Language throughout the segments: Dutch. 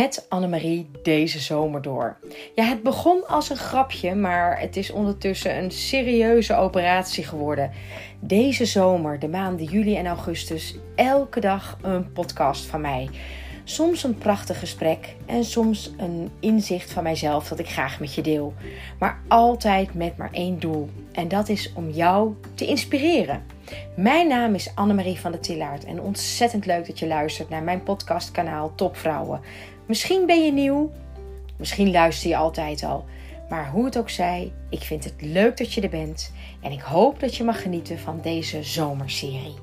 met Annemarie deze zomer door. Ja, het begon als een grapje, maar het is ondertussen een serieuze operatie geworden. Deze zomer, de maanden juli en augustus, elke dag een podcast van mij. Soms een prachtig gesprek en soms een inzicht van mijzelf dat ik graag met je deel. Maar altijd met maar één doel. En dat is om jou te inspireren. Mijn naam is Annemarie van der Tillaert en ontzettend leuk dat je luistert naar mijn podcastkanaal Topvrouwen. Misschien ben je nieuw, misschien luister je altijd al. Maar hoe het ook zij, ik vind het leuk dat je er bent en ik hoop dat je mag genieten van deze zomerserie.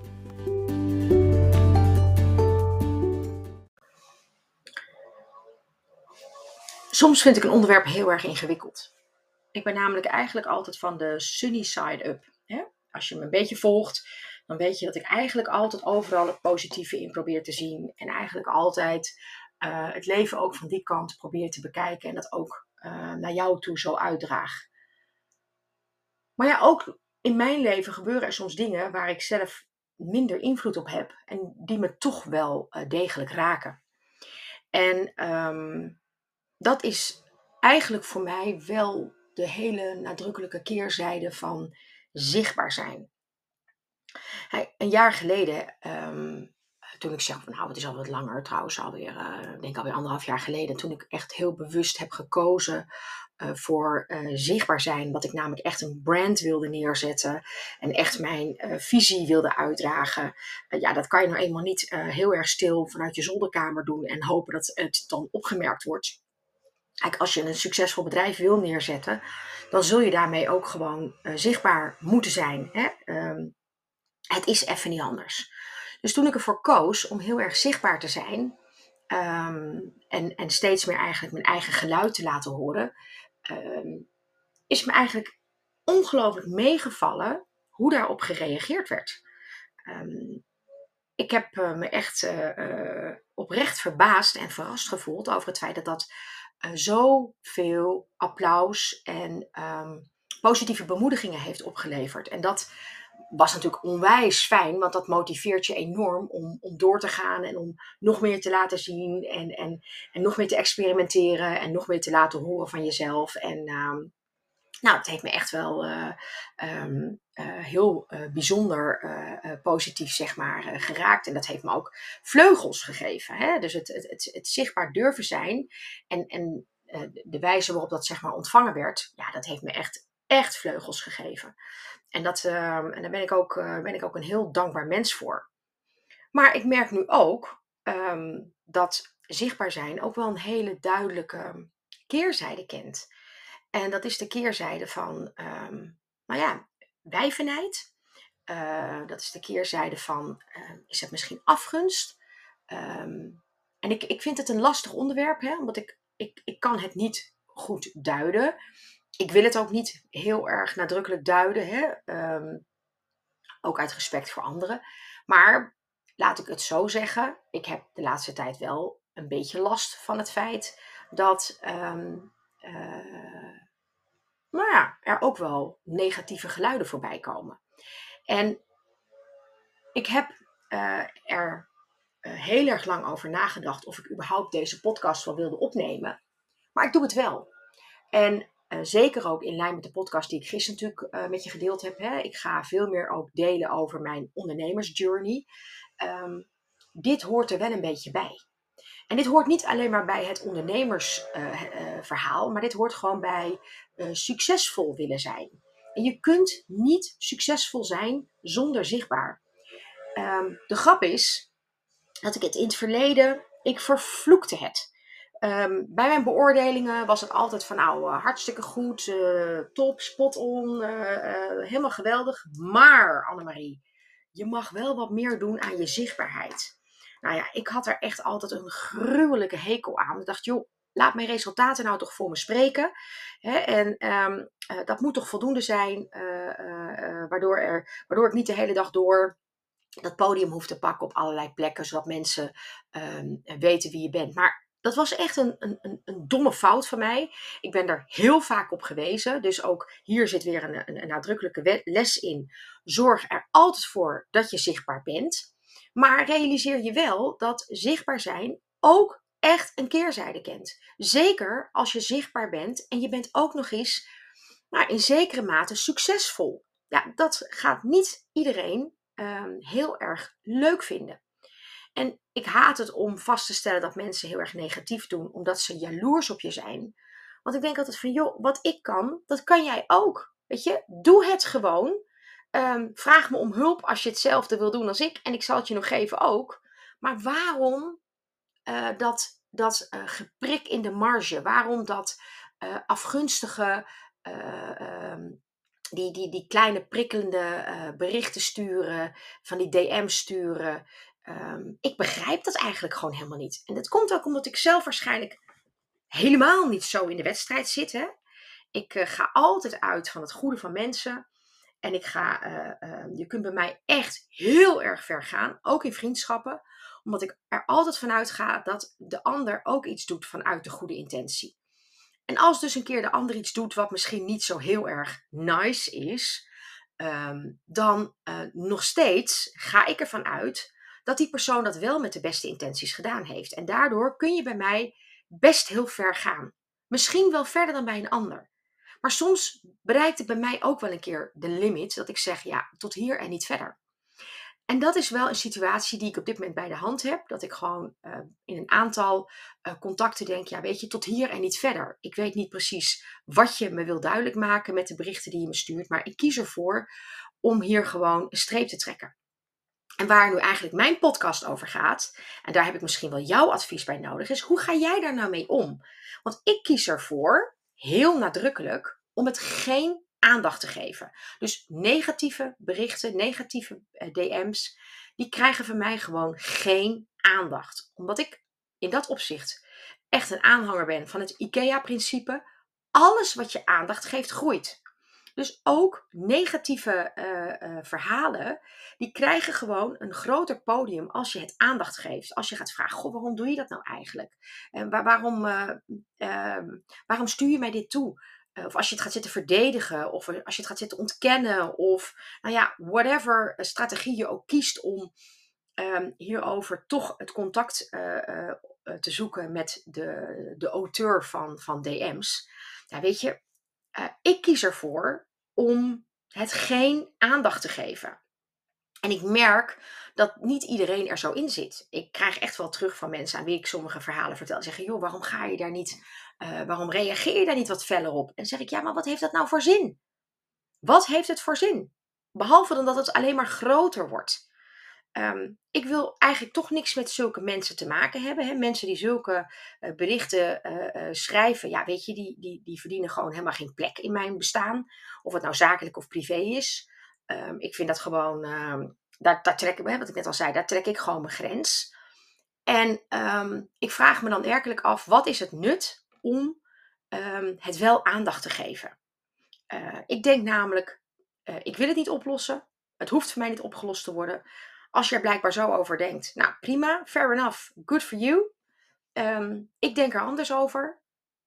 Soms vind ik een onderwerp heel erg ingewikkeld. Ik ben namelijk eigenlijk altijd van de sunny side up. Als je me een beetje volgt, dan weet je dat ik eigenlijk altijd overal het positieve in probeer te zien. En eigenlijk altijd uh, het leven ook van die kant probeer te bekijken en dat ook uh, naar jou toe zo uitdraag. Maar ja, ook in mijn leven gebeuren er soms dingen waar ik zelf minder invloed op heb en die me toch wel uh, degelijk raken. En um, dat is eigenlijk voor mij wel de hele nadrukkelijke keerzijde van zichtbaar zijn. Een jaar geleden um, toen ik zeg van nou, het is al wat langer trouwens, alweer, uh, denk alweer anderhalf jaar geleden, toen ik echt heel bewust heb gekozen uh, voor uh, zichtbaar zijn, wat ik namelijk echt een brand wilde neerzetten en echt mijn visie wilde uitdragen. ja, dat kan je nou eenmaal niet heel erg stil vanuit je zolderkamer doen en hopen dat het dan opgemerkt wordt. Kijk, als je een succesvol bedrijf wil neerzetten, dan zul je daarmee ook gewoon zichtbaar moeten zijn. Hè? Um, het is even niet anders. Dus toen ik ervoor koos om heel erg zichtbaar te zijn um, en, en steeds meer eigenlijk mijn eigen geluid te laten horen, um, is me eigenlijk ongelooflijk meegevallen hoe daarop gereageerd werd. Um, ik heb uh, me echt uh, uh, oprecht verbaasd en verrast gevoeld over het feit dat dat zoveel applaus en positieve bemoedigingen heeft opgeleverd. En dat was natuurlijk onwijs fijn, want dat motiveert je enorm om, om door te gaan en om nog meer te laten zien en, en, en nog meer te experimenteren en nog meer te laten horen van jezelf. En uh, nou, het heeft me echt wel uh, um, uh, heel uh, bijzonder positief, zeg maar, geraakt. En dat heeft me ook vleugels gegeven. Hè? Dus het, het, het, het zichtbaar durven zijn en, en de wijze waarop dat, zeg maar, ontvangen werd, ja, dat heeft me echt, echt vleugels gegeven. En, dat, uh, en daar ben ik, ook, uh, ben ik ook een heel dankbaar mens voor. Maar ik merk nu ook um, dat zichtbaar zijn ook wel een hele duidelijke keerzijde kent. En dat is de keerzijde van, um, nou ja, wijvenheid. Uh, dat is de keerzijde van, is het misschien afgunst? En ik, ik vind het een lastig onderwerp, hè, omdat ik, ik, ik kan het niet goed duiden ik wil het ook niet heel erg nadrukkelijk duiden, hè? Um, ook uit respect voor anderen. Maar laat ik het zo zeggen, ik heb de laatste tijd wel een beetje last van het feit dat um, nou ja, er ook wel negatieve geluiden voorbij komen. En ik heb uh, er uh, heel erg lang over nagedacht of ik überhaupt deze podcast wel wilde opnemen. Maar ik doe het wel. En uh, zeker ook in lijn met de podcast die ik gisteren natuurlijk uh, met je gedeeld heb. Hè. Ik ga veel meer ook delen over mijn ondernemersjourney. Um, dit hoort er wel een beetje bij. En dit hoort niet alleen maar bij het ondernemersverhaal, uh, maar dit hoort gewoon bij succesvol willen zijn. En je kunt niet succesvol zijn zonder zichtbaar. Um, de grap is dat ik het in het verleden, ik vervloekte het. Um, bij mijn beoordelingen was het altijd van nou uh, hartstikke goed, uh, top, spot on, uh, helemaal geweldig. Maar Annemarie, je mag wel wat meer doen aan je zichtbaarheid. Nou ja, ik had er echt altijd een gruwelijke hekel aan. Ik dacht, joh, laat mijn resultaten nou toch voor me spreken. Hè? En um, dat moet toch voldoende zijn, waardoor, er, waardoor ik niet de hele dag door dat podium hoef te pakken op allerlei plekken, zodat mensen um, weten wie je bent. Maar dat was echt een, een, een, domme fout van mij. Ik ben er heel vaak op gewezen. Dus ook hier zit weer een, een, nadrukkelijke les in. Zorg er altijd voor dat je zichtbaar bent. Maar realiseer je wel dat zichtbaar zijn ook echt een keerzijde kent. Zeker als je zichtbaar bent en je bent ook nog eens maar in zekere mate succesvol. Ja, dat gaat niet iedereen ehm, heel erg leuk vinden. En ik haat het om vast te stellen dat mensen heel erg negatief doen, omdat ze jaloers op je zijn. Want ik denk altijd van, joh, wat ik kan, dat kan jij ook. Weet je, doe het gewoon. Ehm, vraag me om hulp als je hetzelfde wil doen als ik. En ik zal het je nog geven ook. Maar waarom uh, dat, dat uh, geprik in de marge? Waarom dat uh, afgunstige, ehm, die, die, die kleine prikkelende berichten sturen, van die DM sturen? Um, ik begrijp dat eigenlijk gewoon helemaal niet. En dat komt ook omdat ik zelf waarschijnlijk helemaal niet zo in de wedstrijd zit. Hè? Ik ga altijd uit van het goede van mensen. En ik ga, je kunt bij mij echt heel erg ver gaan, ook in vriendschappen omdat ik er altijd vanuit ga dat de ander ook iets doet vanuit de goede intentie. En als dus een keer de ander iets doet wat misschien niet zo heel erg nice is, um, dan uh, nog steeds ga ik ervan uit dat die persoon dat wel met de beste intenties gedaan heeft. En daardoor kun je bij mij best heel ver gaan. Misschien wel verder dan bij een ander. Maar soms bereikt het bij mij ook wel een keer de limit dat ik zeg ja, tot hier en niet verder. En dat is wel een situatie die ik op dit moment bij de hand heb. Dat ik gewoon uh, in een aantal uh, contacten denk, ja weet je, tot hier en niet verder. Ik weet niet precies wat je me wil duidelijk maken met de berichten die je me stuurt. Maar ik kies ervoor om hier gewoon een streep te trekken. En waar nu eigenlijk mijn podcast over gaat, en daar heb ik misschien wel jouw advies bij nodig, is hoe ga jij daar nou mee om? Want ik kies ervoor, heel nadrukkelijk, om het geen aandacht te geven. Dus negatieve berichten, negatieve eh, DM's, die krijgen van mij gewoon geen aandacht. Omdat ik in dat opzicht echt een aanhanger ben van het IKEA-principe. Alles wat je aandacht geeft, groeit. Dus ook negatieve uh, uh, verhalen, die krijgen gewoon een groter podium als je het aandacht geeft. Als je gaat vragen, goh, waarom doe je dat nou eigenlijk? En waar, waarom, uh, waarom stuur je mij dit toe? Eh, of als je het gaat zitten verdedigen, of als je het gaat zitten ontkennen, of nou ja, whatever strategie je ook kiest om um, hierover toch het contact te zoeken met de, de auteur van, van DM's. Ja, weet je, ik kies ervoor om het geen aandacht te geven. En ik merk dat niet iedereen er zo in zit. Ik krijg echt wel terug van mensen aan wie ik sommige verhalen vertel. Zeggen, joh, waarom ga je daar niet, uh, waarom reageer je daar niet wat feller op? En dan zeg ik, ja, maar wat heeft dat nou voor zin? Wat heeft het voor zin? Behalve dan dat het alleen maar groter wordt. Um, ik wil eigenlijk toch niks met zulke mensen te maken hebben. Hè? Mensen die zulke uh, berichten uh, uh, schrijven, ja, weet je, die, die, die verdienen gewoon helemaal geen plek in mijn bestaan. Of het nou zakelijk of privé is. Um, ik vind dat gewoon, um, daar, daar trek ik, wat ik net al zei, daar trek ik gewoon mijn grens. En ik vraag me dan werkelijk af, wat is het nut om het wel aandacht te geven? Ik denk namelijk, ik wil het niet oplossen. Het hoeft voor mij niet opgelost te worden. Als je er blijkbaar zo over denkt, nou prima, fair enough, good for you. ik denk er anders over.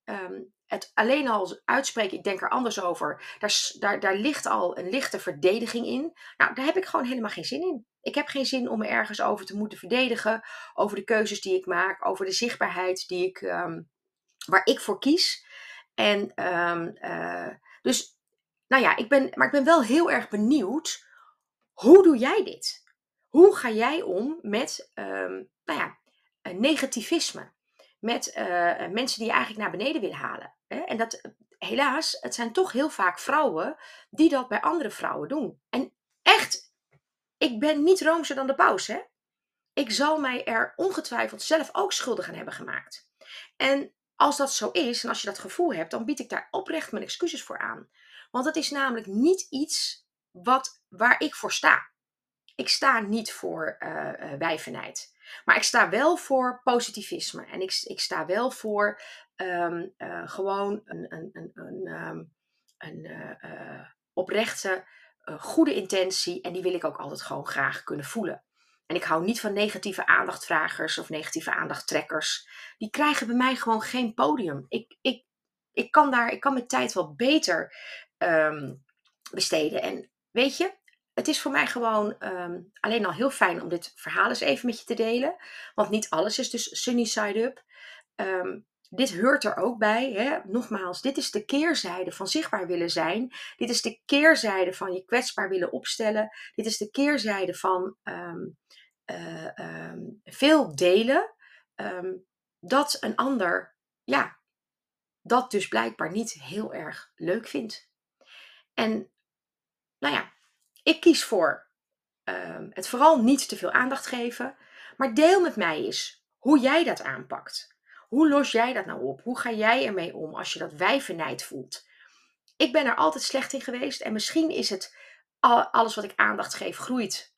Um, het alleen al uitspreken, ik denk er anders over, daar, daar, daar ligt al een lichte verdediging in. Nou, daar heb ik gewoon helemaal geen zin in. Ik heb geen zin om me ergens over te moeten verdedigen, over de keuzes die ik maak, over de zichtbaarheid die ik, um, waar ik voor kies. En uh, dus, nou ja, ik ben, maar ik ben wel heel erg benieuwd, hoe doe jij dit? Hoe ga jij om met, um, nou ja, negativisme? met uh, mensen die je eigenlijk naar beneden willen halen. Hè? En dat, helaas, het zijn toch heel vaak vrouwen die dat bij andere vrouwen doen. En echt, ik ben niet roomser dan de paus, hè? Ik zal mij er ongetwijfeld zelf ook schuldig aan hebben gemaakt. En als dat zo is, en als je dat gevoel hebt, dan bied ik daar oprecht mijn excuses voor aan. Want het is namelijk niet iets wat, waar ik voor sta. Ik sta niet voor uh, uh, wijvenheid. Maar ik sta wel voor positivisme. En ik, ik sta wel voor um, uh, gewoon een, een, een, een, um, een oprechte, goede intentie. En die wil ik ook altijd gewoon graag kunnen voelen. En ik hou niet van negatieve aandachtvragers of negatieve aandachttrekkers. Die krijgen bij mij gewoon geen podium. Ik, ik, ik, kan, daar, ik kan mijn tijd wel beter um, besteden. En weet je, het is voor mij gewoon ehm, alleen al heel fijn om dit verhaal eens even met je te delen. Want niet alles is dus sunny side up. Ehm, dit hoort er ook bij. Hè? Nogmaals, dit is de keerzijde van zichtbaar willen zijn. Dit is de keerzijde van je kwetsbaar willen opstellen. Dit is de keerzijde van ehm, eh, veel delen. dat een ander, ja, dat dus blijkbaar niet heel erg leuk vindt. En nou ja, ik kies voor ehm, het vooral niet te veel aandacht geven, maar deel met mij eens hoe jij dat aanpakt. Hoe los jij dat nou op? Hoe ga jij ermee om als je dat wijvennijd voelt? Ik ben er altijd slecht in geweest en misschien is het alles wat ik aandacht geef groeit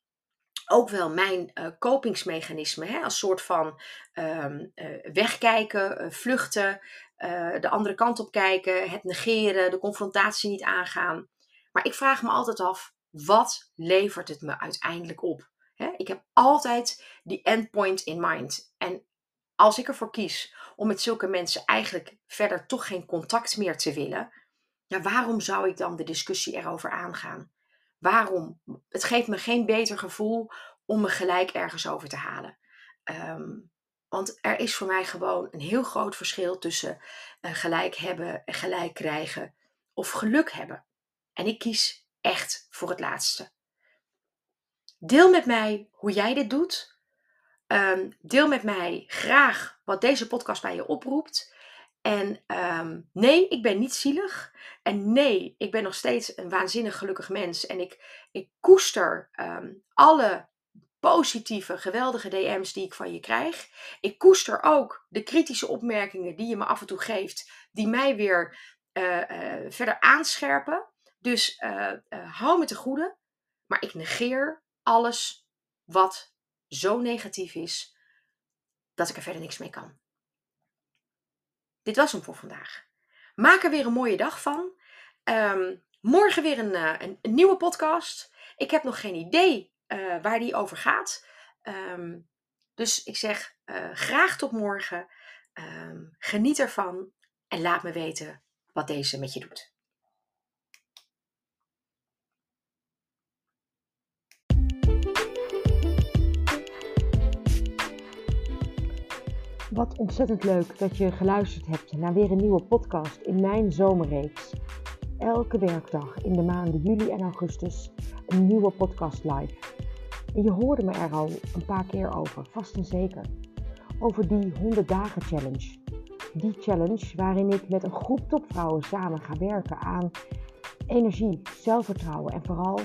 ook wel mijn uh, kopingsmechanisme. Hè, als soort van um, uh, wegkijken, uh, vluchten, de andere kant op kijken, het negeren, de confrontatie niet aangaan. Maar ik vraag me altijd af, wat levert het me uiteindelijk op? ik heb altijd die endpoint in mind. En als ik ervoor kies om met zulke mensen eigenlijk verder toch geen contact meer te willen, ja, waarom zou ik dan de discussie erover aangaan? Waarom? Het geeft me geen beter gevoel om me gelijk ergens over te halen. Ehm, want er is voor mij gewoon een heel groot verschil tussen uh, gelijk hebben en gelijk krijgen of geluk hebben. En ik kies echt voor het laatste. Deel met mij hoe jij dit doet. Ehm, deel met mij graag wat deze podcast bij je oproept. En ehm, nee, ik ben niet zielig. En nee, ik ben nog steeds een waanzinnig gelukkig mens. En ik, ik koester ehm, alle positieve, geweldige DM's die ik van je krijg. Ik koester ook de kritische opmerkingen die je me af en toe geeft, die mij weer uh, uh, verder aanscherpen. Dus uh, hou me te goede. Maar ik negeer alles wat zo negatief is dat ik er verder niks mee kan. Dit was hem voor vandaag. Maak er weer een mooie dag van. Um, morgen weer een, een, een, nieuwe podcast. Ik heb nog geen idee waar die over gaat. Um, dus ik zeg graag tot morgen. Um, geniet ervan en laat me weten wat deze met je doet. Wat ontzettend leuk dat je geluisterd hebt naar weer een nieuwe podcast in mijn zomerreeks. Elke werkdag in de maanden juli en augustus een nieuwe podcast live. En je hoorde me er al een paar keer over, vast en zeker. Over die 100 dagen challenge. Die challenge waarin ik met een groep topvrouwen samen ga werken aan energie, zelfvertrouwen en vooral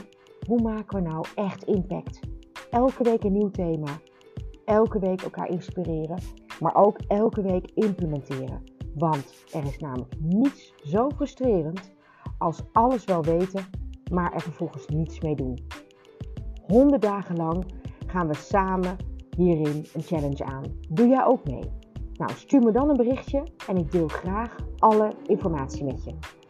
hoe maken we nou echt impact. Elke week een nieuw thema. Elke week elkaar inspireren, maar ook elke week implementeren. Want er is namelijk niets zo frustrerend als alles wel weten, maar er vervolgens niets mee doen. 100 dagen lang gaan we samen hierin een challenge aan. Doe jij ook mee? Nou, stuur me dan een berichtje en ik deel graag alle informatie met je.